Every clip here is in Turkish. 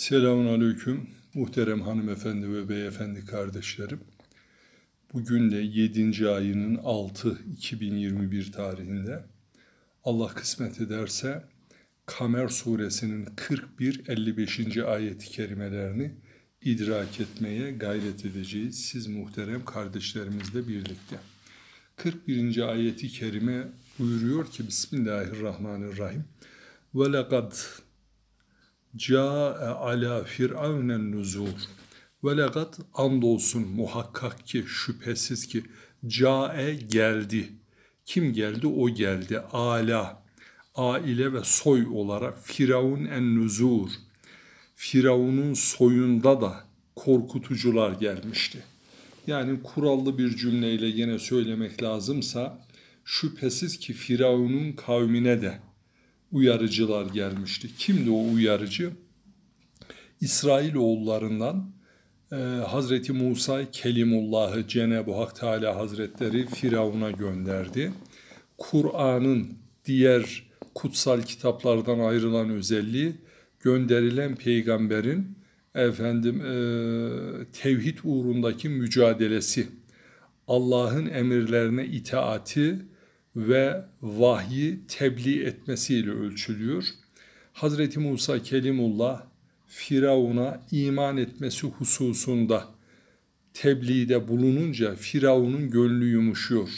Selamun Aleyküm muhterem hanımefendi ve beyefendi kardeşlerim. Bugün de 7. ayının 6 2021 tarihinde Allah kısmet ederse Kamer suresinin 41-55. ayet-i kerimelerini idrak etmeye gayret edeceğiz. Siz muhterem kardeşlerimizle birlikte. 41. ayeti kerime buyuruyor ki Bismillahirrahmanirrahim. Ve Câe ala firavnen nuzur. Ve legat andolsun muhakkak ki şüphesiz ki cae geldi. Kim geldi? O geldi. Ala, aile ve soy olarak Firavun en nuzur. Firavun'un soyunda da korkutucular gelmişti. Yani kurallı bir cümleyle yine söylemek lazımsa şüphesiz ki Firavun'un kavmine de uyarıcılar gelmişti. Kimdi o uyarıcı? İsrailoğullarından e, Hazreti Musa Kelimullah'ı Cenab-ı Hak Teala Hazretleri Firavun'a gönderdi. Kur'an'ın diğer kutsal kitaplardan ayrılan özelliği gönderilen peygamberin efendim e, tevhid uğrundaki mücadelesi, Allah'ın emirlerine itaati ve vahyi tebliğ etmesiyle ölçülüyor. Hazreti Musa Kelimullah Firavun'a iman etmesi hususunda tebliğde bulununca Firavun'un gönlü yumuşuyor.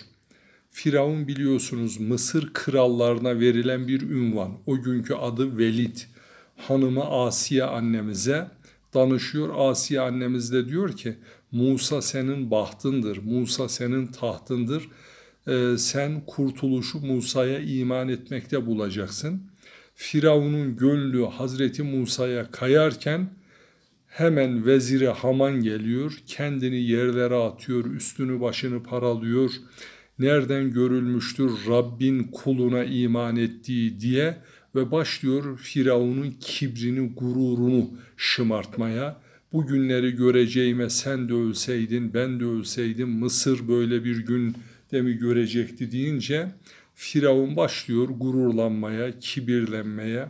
Firavun biliyorsunuz Mısır krallarına verilen bir ünvan. O günkü adı Velid. Hanımı Asiye annemize danışıyor. Asiye annemiz de diyor ki Musa senin bahtındır, Musa senin tahtındır. Ee, sen kurtuluşu Musa'ya iman etmekte bulacaksın. Firavun'un gönlü Hazreti Musa'ya kayarken hemen veziri Haman geliyor, kendini yerlere atıyor, üstünü başını paralıyor. Nereden görülmüştür Rabbin kuluna iman ettiği diye ve başlıyor Firavun'un kibrini, gururunu şımartmaya. Bu günleri göreceğime sen de ölseydin, ben de ölseydim, Mısır böyle bir gün mi görecekti deyince Firavun başlıyor gururlanmaya, kibirlenmeye,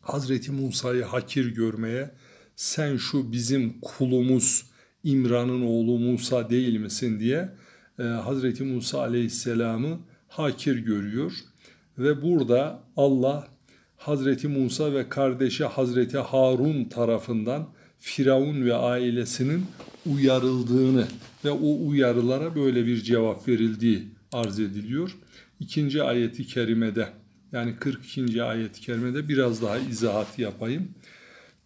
Hazreti Musa'yı hakir görmeye, sen şu bizim kulumuz İmran'ın oğlu Musa değil misin diye e, Hazreti Musa aleyhisselamı hakir görüyor. Ve burada Allah Hazreti Musa ve kardeşi Hazreti Harun tarafından Firavun ve ailesinin uyarıldığını ve o uyarılara böyle bir cevap verildiği arz ediliyor. İkinci ayeti kerimede yani 42. ayet-i kerimede biraz daha izahat yapayım.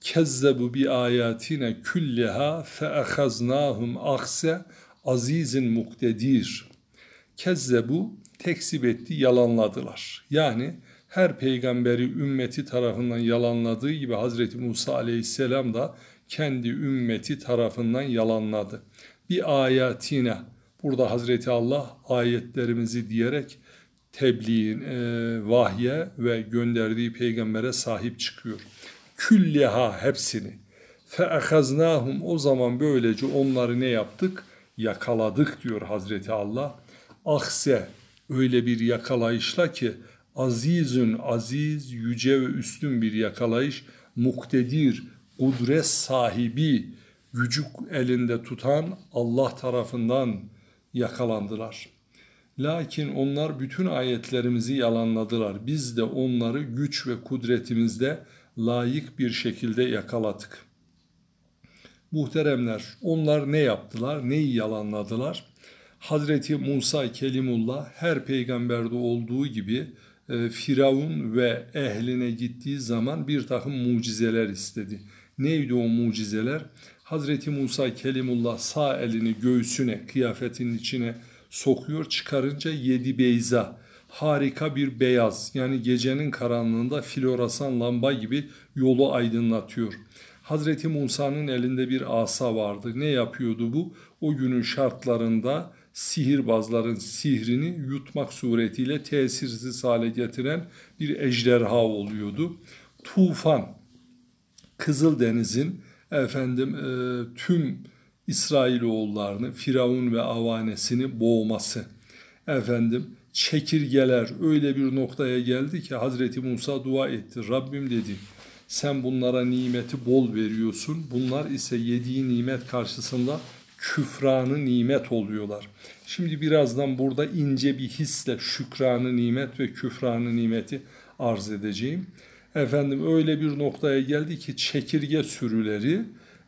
Kezzebu bi ayatine külliha fe ehaznahum ahse azizin muktedir. Kezzebu tekzip etti, yalanladılar. Yani her peygamberi ümmeti tarafından yalanladığı gibi Hazreti Musa aleyhisselam da kendi ümmeti tarafından yalanladı. Bir ayatine burada Hazreti Allah ayetlerimizi diyerek tebliğin, e, vahye ve gönderdiği peygambere sahip çıkıyor. Külliha hepsini. Fe'ehaznahum o zaman böylece onları ne yaptık? Yakaladık diyor Hazreti Allah. Ahse öyle bir yakalayışla ki azizün aziz, yüce ve üstün bir yakalayış, muktedir, kudret sahibi, gücü elinde tutan Allah tarafından yakalandılar. Lakin onlar bütün ayetlerimizi yalanladılar. Biz de onları güç ve kudretimizde layık bir şekilde yakaladık. Muhteremler, onlar ne yaptılar, neyi yalanladılar? Hazreti Musa Kelimullah her peygamberde olduğu gibi e, Firavun ve ehline gittiği zaman bir takım mucizeler istedi. Neydi o mucizeler? Hazreti Musa Kelimullah sağ elini göğsüne, kıyafetinin içine sokuyor. Çıkarınca yedi beyza, harika bir beyaz yani gecenin karanlığında floresan lamba gibi yolu aydınlatıyor. Hazreti Musa'nın elinde bir asa vardı. Ne yapıyordu bu? O günün şartlarında sihirbazların sihrini yutmak suretiyle tesirsiz hale getiren bir ejderha oluyordu. Tufan, Kızıldeniz'in efendim e, tüm İsrailoğullarını, Firavun ve avanesini boğması. Efendim çekirgeler öyle bir noktaya geldi ki Hazreti Musa dua etti. Rabbim dedi Sen bunlara nimeti bol veriyorsun. Bunlar ise yediği nimet karşısında küfranı nimet oluyorlar. Şimdi birazdan burada ince bir hisle şükranı nimet ve küfranı nimeti arz edeceğim. Efendim öyle bir noktaya geldi ki çekirge sürüleri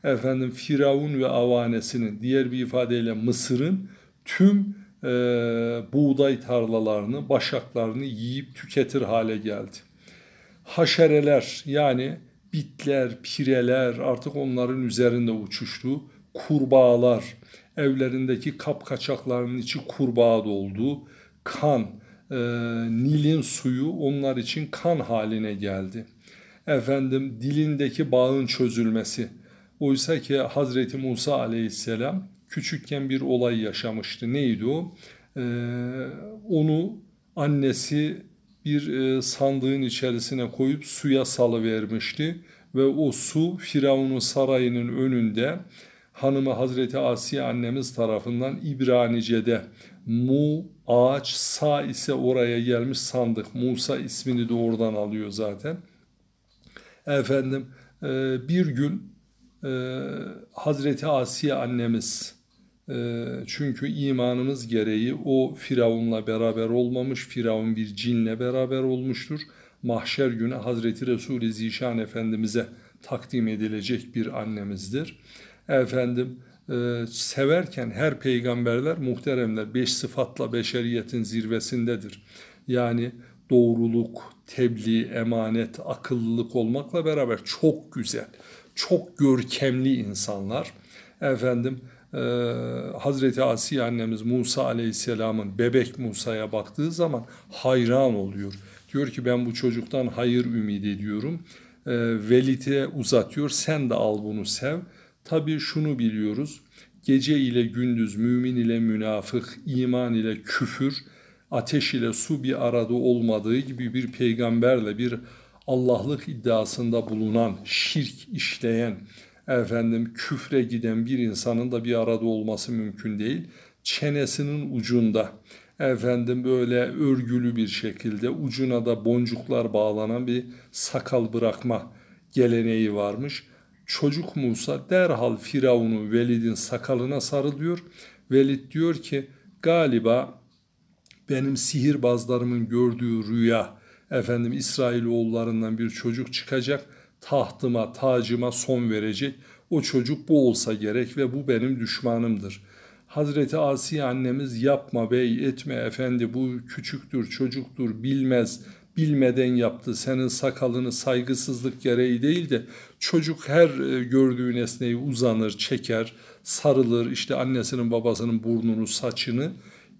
efendim Firavun ve avanesinin diğer bir ifadeyle Mısır'ın tüm e, buğday tarlalarını, başaklarını yiyip tüketir hale geldi. Haşereler yani bitler, pireler artık onların üzerinde uçuştu. Kurbağalar, evlerindeki kapkaçakların içi kurbağa doldu. Kan, e, Nil'in suyu onlar için kan haline geldi. Efendim dilindeki bağın çözülmesi. Oysa ki Hazreti Musa aleyhisselam küçükken bir olay yaşamıştı. Neydi o? Ee, onu annesi bir e, sandığın içerisine koyup suya salıvermişti ve o su Firavun'un sarayının önünde hanımı Hazreti Asiye annemiz tarafından İbranice'de mu ağaç sa ise oraya gelmiş sandık. Musa ismini de oradan alıyor zaten. Efendim e, bir gün e, Hazreti Asiye annemiz e, çünkü imanımız gereği o Firavun'la beraber olmamış, Firavun bir cinle beraber olmuştur. Mahşer günü Hazreti Resul-i Zişan Efendimiz'e takdim edilecek bir annemizdir. Efendim e, severken her peygamberler muhteremler beş sıfatla beşeriyetin zirvesindedir. Yani doğruluk, tebliğ, emanet, akıllılık olmakla beraber çok güzel, çok görkemli insanlar. Efendim e, Hazreti Asiye annemiz Musa Aleyhisselam'ın bebek Musa'ya baktığı zaman hayran oluyor. Diyor ki ben bu çocuktan hayır ümit ediyorum. E, Velid'e uzatıyor sen de al bunu sev. Tabii şunu biliyoruz. Gece ile gündüz mümin ile münafık, iman ile küfür, ateş ile su bir arada olmadığı gibi bir peygamberle bir Allah'lık iddiasında bulunan, şirk işleyen, efendim küfre giden bir insanın da bir arada olması mümkün değil. Çenesinin ucunda efendim böyle örgülü bir şekilde ucuna da boncuklar bağlanan bir sakal bırakma geleneği varmış. Çocuk Musa derhal Firavun'un Velid'in sakalına sarılıyor. Velid diyor ki galiba benim sihirbazlarımın gördüğü rüya efendim İsrailoğullarından bir çocuk çıkacak tahtıma, tacıma son verecek. O çocuk bu olsa gerek ve bu benim düşmanımdır. Hazreti Asiye annemiz yapma bey etme efendi bu küçüktür çocuktur bilmez bilmeden yaptı senin sakalını saygısızlık gereği değil de çocuk her e, gördüğü nesneyi uzanır çeker sarılır işte annesinin babasının burnunu saçını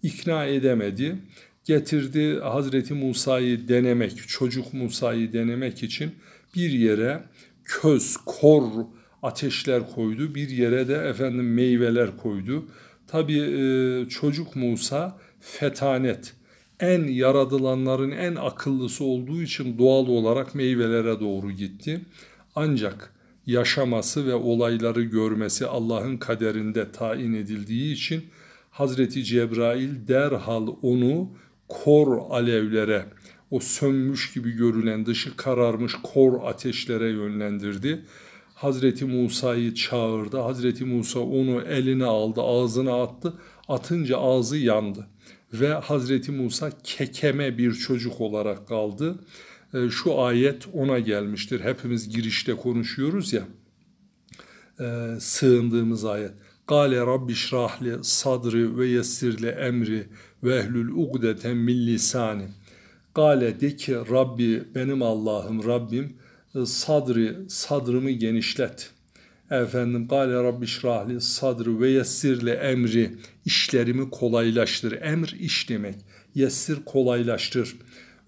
ikna edemedi getirdi Hazreti Musa'yı denemek çocuk Musa'yı denemek için bir yere köz, kor ateşler koydu. Bir yere de efendim meyveler koydu. Tabi e, çocuk Musa fetanet en yaradılanların en akıllısı olduğu için doğal olarak meyvelere doğru gitti. Ancak yaşaması ve olayları görmesi Allah'ın kaderinde tayin edildiği için Hazreti Cebrail derhal onu kor alevlere o sönmüş gibi görülen dışı kararmış kor ateşlere yönlendirdi. Hazreti Musa'yı çağırdı. Hazreti Musa onu eline aldı, ağzına attı. Atınca ağzı yandı. Ve Hazreti Musa kekeme bir çocuk olarak kaldı. E, şu ayet ona gelmiştir. Hepimiz girişte konuşuyoruz ya. E, sığındığımız ayet. Gale Rabbi şrahli sadri ve yessirli emri ve ehlül ugdeten min lisani. Gale de ki Rabbi benim Allah'ım Rabbim e, sadri sadrımı genişlet. Efendim gale Rabbi şrahli sadrı ve yessirle emri işlerimi kolaylaştır. Emr iş demek. Yessir kolaylaştır.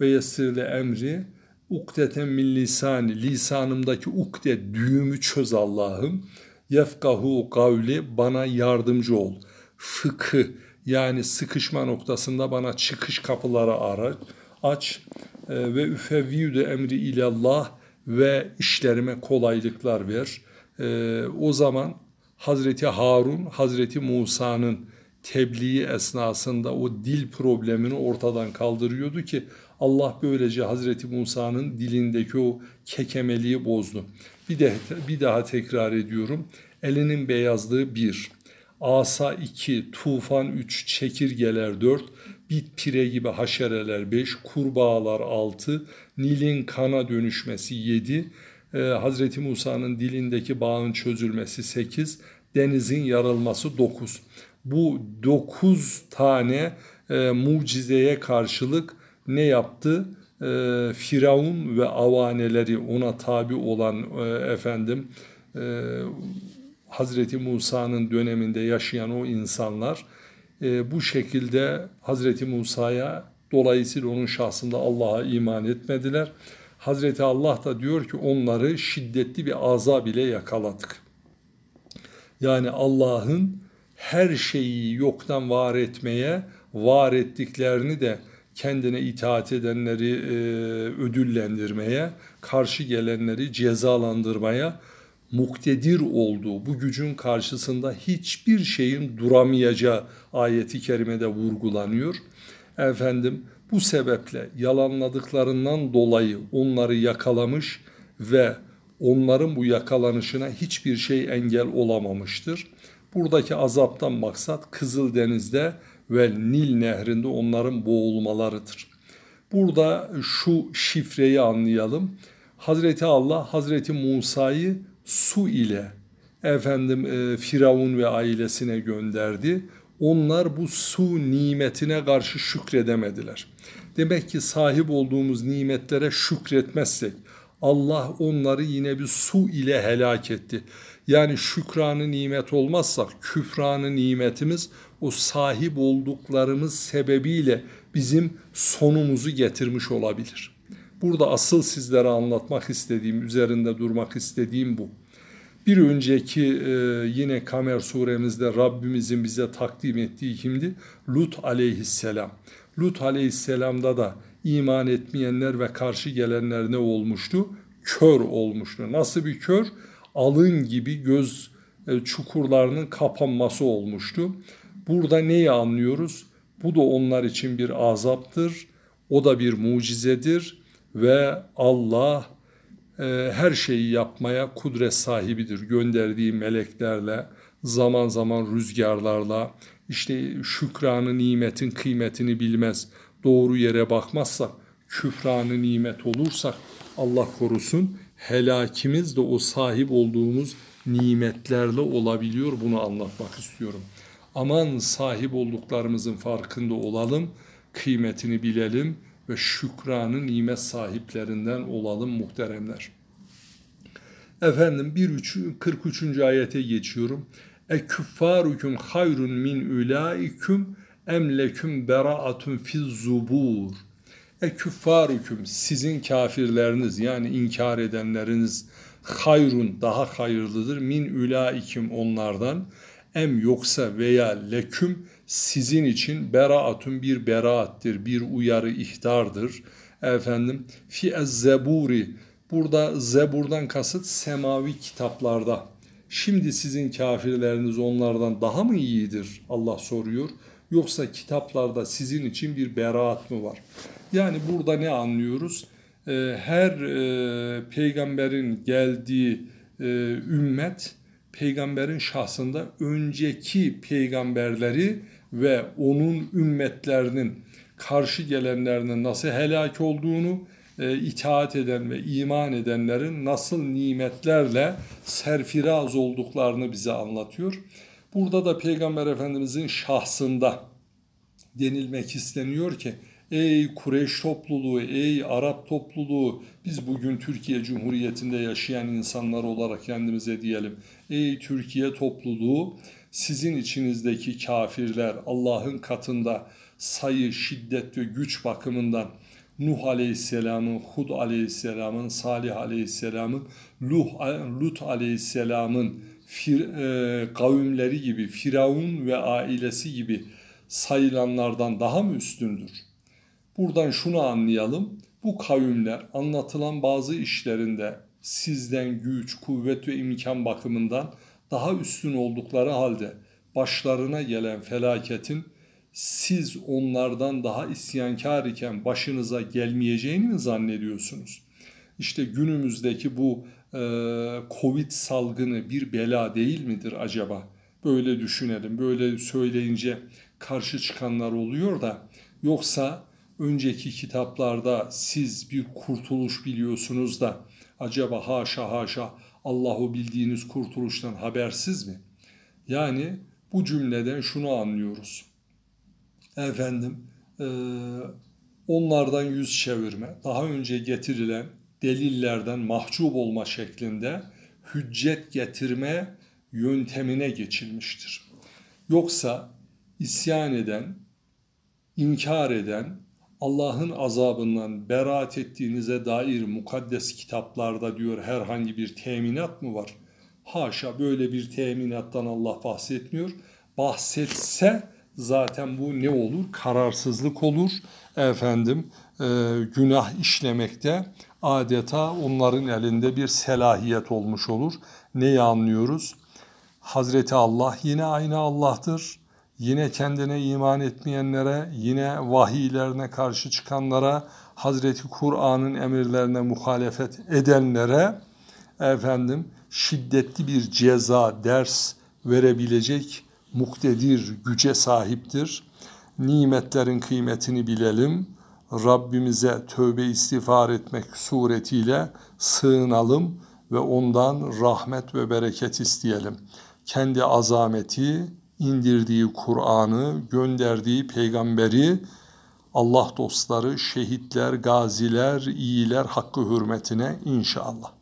Ve yessirle emri ukdeten min lisani lisanımdaki ukde düğümü çöz Allah'ım. Yefkahu kavli bana yardımcı ol. Fıkı yani sıkışma noktasında bana çıkış kapıları ara aç e, ve üfevviyüde emri ilallah ve işlerime kolaylıklar ver. E, o zaman Hazreti Harun, Hazreti Musa'nın tebliği esnasında o dil problemini ortadan kaldırıyordu ki Allah böylece Hazreti Musa'nın dilindeki o kekemeliği bozdu. Bir de bir daha tekrar ediyorum. Elinin beyazlığı bir, asa iki, tufan üç, çekirgeler dört, bit pire gibi haşereler beş, kurbağalar altı, Nil'in kana dönüşmesi yedi, e, Hazreti Musa'nın dilindeki bağın çözülmesi sekiz, denizin yarılması dokuz. Bu dokuz tane e, mucizeye karşılık ne yaptı? E, Firavun ve avaneleri ona tabi olan e, efendim e, Hazreti Musa'nın döneminde yaşayan o insanlar e, bu şekilde Hazreti Musa'ya dolayısıyla onun şahsında Allah'a iman etmediler. Hazreti Allah da diyor ki onları şiddetli bir azab ile yakaladık. Yani Allah'ın her şeyi yoktan var etmeye, var ettiklerini de kendine itaat edenleri e, ödüllendirmeye, karşı gelenleri cezalandırmaya muktedir olduğu, bu gücün karşısında hiçbir şeyin duramayacağı ayeti kerimede vurgulanıyor. Efendim bu sebeple yalanladıklarından dolayı onları yakalamış ve onların bu yakalanışına hiçbir şey engel olamamıştır. Buradaki azaptan maksat Kızıldeniz'de ve Nil nehrinde onların boğulmalarıdır. Burada şu şifreyi anlayalım. Hazreti Allah Hazreti Musa'yı su ile efendim e, Firavun ve ailesine gönderdi. Onlar bu su nimetine karşı şükredemediler. Demek ki sahip olduğumuz nimetlere şükretmezsek Allah onları yine bir su ile helak etti. Yani şükranı nimet olmazsa küfranı nimetimiz o sahip olduklarımız sebebiyle bizim sonumuzu getirmiş olabilir. Burada asıl sizlere anlatmak istediğim, üzerinde durmak istediğim bu. Bir önceki e, yine Kamer suremizde Rabbimizin bize takdim ettiği kimdi? Lut aleyhisselam. Lut aleyhisselamda da iman etmeyenler ve karşı gelenler ne olmuştu? Kör olmuştu. Nasıl bir kör? Alın gibi göz e, çukurlarının kapanması olmuştu. Burada neyi anlıyoruz? Bu da onlar için bir azaptır. O da bir mucizedir ve Allah her şeyi yapmaya kudret sahibidir. Gönderdiği meleklerle, zaman zaman rüzgarlarla, işte şükranı nimetin kıymetini bilmez, doğru yere bakmazsak, küfranı nimet olursak Allah korusun helakimiz de o sahip olduğumuz nimetlerle olabiliyor. Bunu anlatmak istiyorum. Aman sahip olduklarımızın farkında olalım, kıymetini bilelim ve şükranı nimet sahiplerinden olalım muhteremler. Efendim 1 43. ayete geçiyorum. E küffarukum hayrun min ulaikum em leküm beraatun fiz zubur. E küffarukum sizin kafirleriniz yani inkar edenleriniz hayrun daha hayırlıdır min ulaikum onlardan em yoksa veya leküm sizin için beraatun bir beraattir, bir uyarı ihtardır. Efendim fi zeburi burada zeburdan kasıt semavi kitaplarda. Şimdi sizin kafirleriniz onlardan daha mı iyidir? Allah soruyor. Yoksa kitaplarda sizin için bir beraat mı var? Yani burada ne anlıyoruz? Her peygamberin geldiği ümmet peygamberin şahsında önceki peygamberleri ve onun ümmetlerinin karşı gelenlerinin nasıl helak olduğunu, e, itaat eden ve iman edenlerin nasıl nimetlerle serfiraz olduklarını bize anlatıyor. Burada da Peygamber Efendimizin şahsında denilmek isteniyor ki Ey Kureyş topluluğu, ey Arap topluluğu, biz bugün Türkiye Cumhuriyeti'nde yaşayan insanlar olarak kendimize diyelim. Ey Türkiye topluluğu, sizin içinizdeki kafirler Allah'ın katında sayı, şiddet ve güç bakımından Nuh Aleyhisselam'ın, Hud Aleyhisselam'ın, Salih Aleyhisselam'ın, Lut Aleyhisselam'ın fir, e, kavimleri gibi, Firavun ve ailesi gibi sayılanlardan daha mı üstündür? Buradan şunu anlayalım. Bu kavimler anlatılan bazı işlerinde sizden güç, kuvvet ve imkan bakımından daha üstün oldukları halde başlarına gelen felaketin siz onlardan daha isyankar iken başınıza gelmeyeceğini mi zannediyorsunuz? İşte günümüzdeki bu e, Covid salgını bir bela değil midir acaba? Böyle düşünelim. Böyle söyleyince karşı çıkanlar oluyor da yoksa önceki kitaplarda siz bir kurtuluş biliyorsunuz da acaba haşa haşa Allah'u bildiğiniz kurtuluştan habersiz mi? Yani bu cümleden şunu anlıyoruz. Efendim e, onlardan yüz çevirme, daha önce getirilen delillerden mahcup olma şeklinde hüccet getirme yöntemine geçilmiştir. Yoksa isyan eden, inkar eden, Allah'ın azabından beraat ettiğinize dair mukaddes kitaplarda diyor herhangi bir teminat mı var? Haşa böyle bir teminattan Allah bahsetmiyor. Bahsetse zaten bu ne olur? Kararsızlık olur. Efendim e, günah işlemekte adeta onların elinde bir selahiyet olmuş olur. Neyi anlıyoruz? Hazreti Allah yine aynı Allah'tır. Yine kendine iman etmeyenlere, yine vahiylerine karşı çıkanlara, Hazreti Kur'an'ın emirlerine muhalefet edenlere efendim şiddetli bir ceza, ders verebilecek muktedir güce sahiptir. Nimetlerin kıymetini bilelim. Rabbimize tövbe istiğfar etmek suretiyle sığınalım ve ondan rahmet ve bereket isteyelim. Kendi azameti, indirdiği Kur'an'ı, gönderdiği peygamberi, Allah dostları, şehitler, gaziler, iyiler hakkı hürmetine inşallah.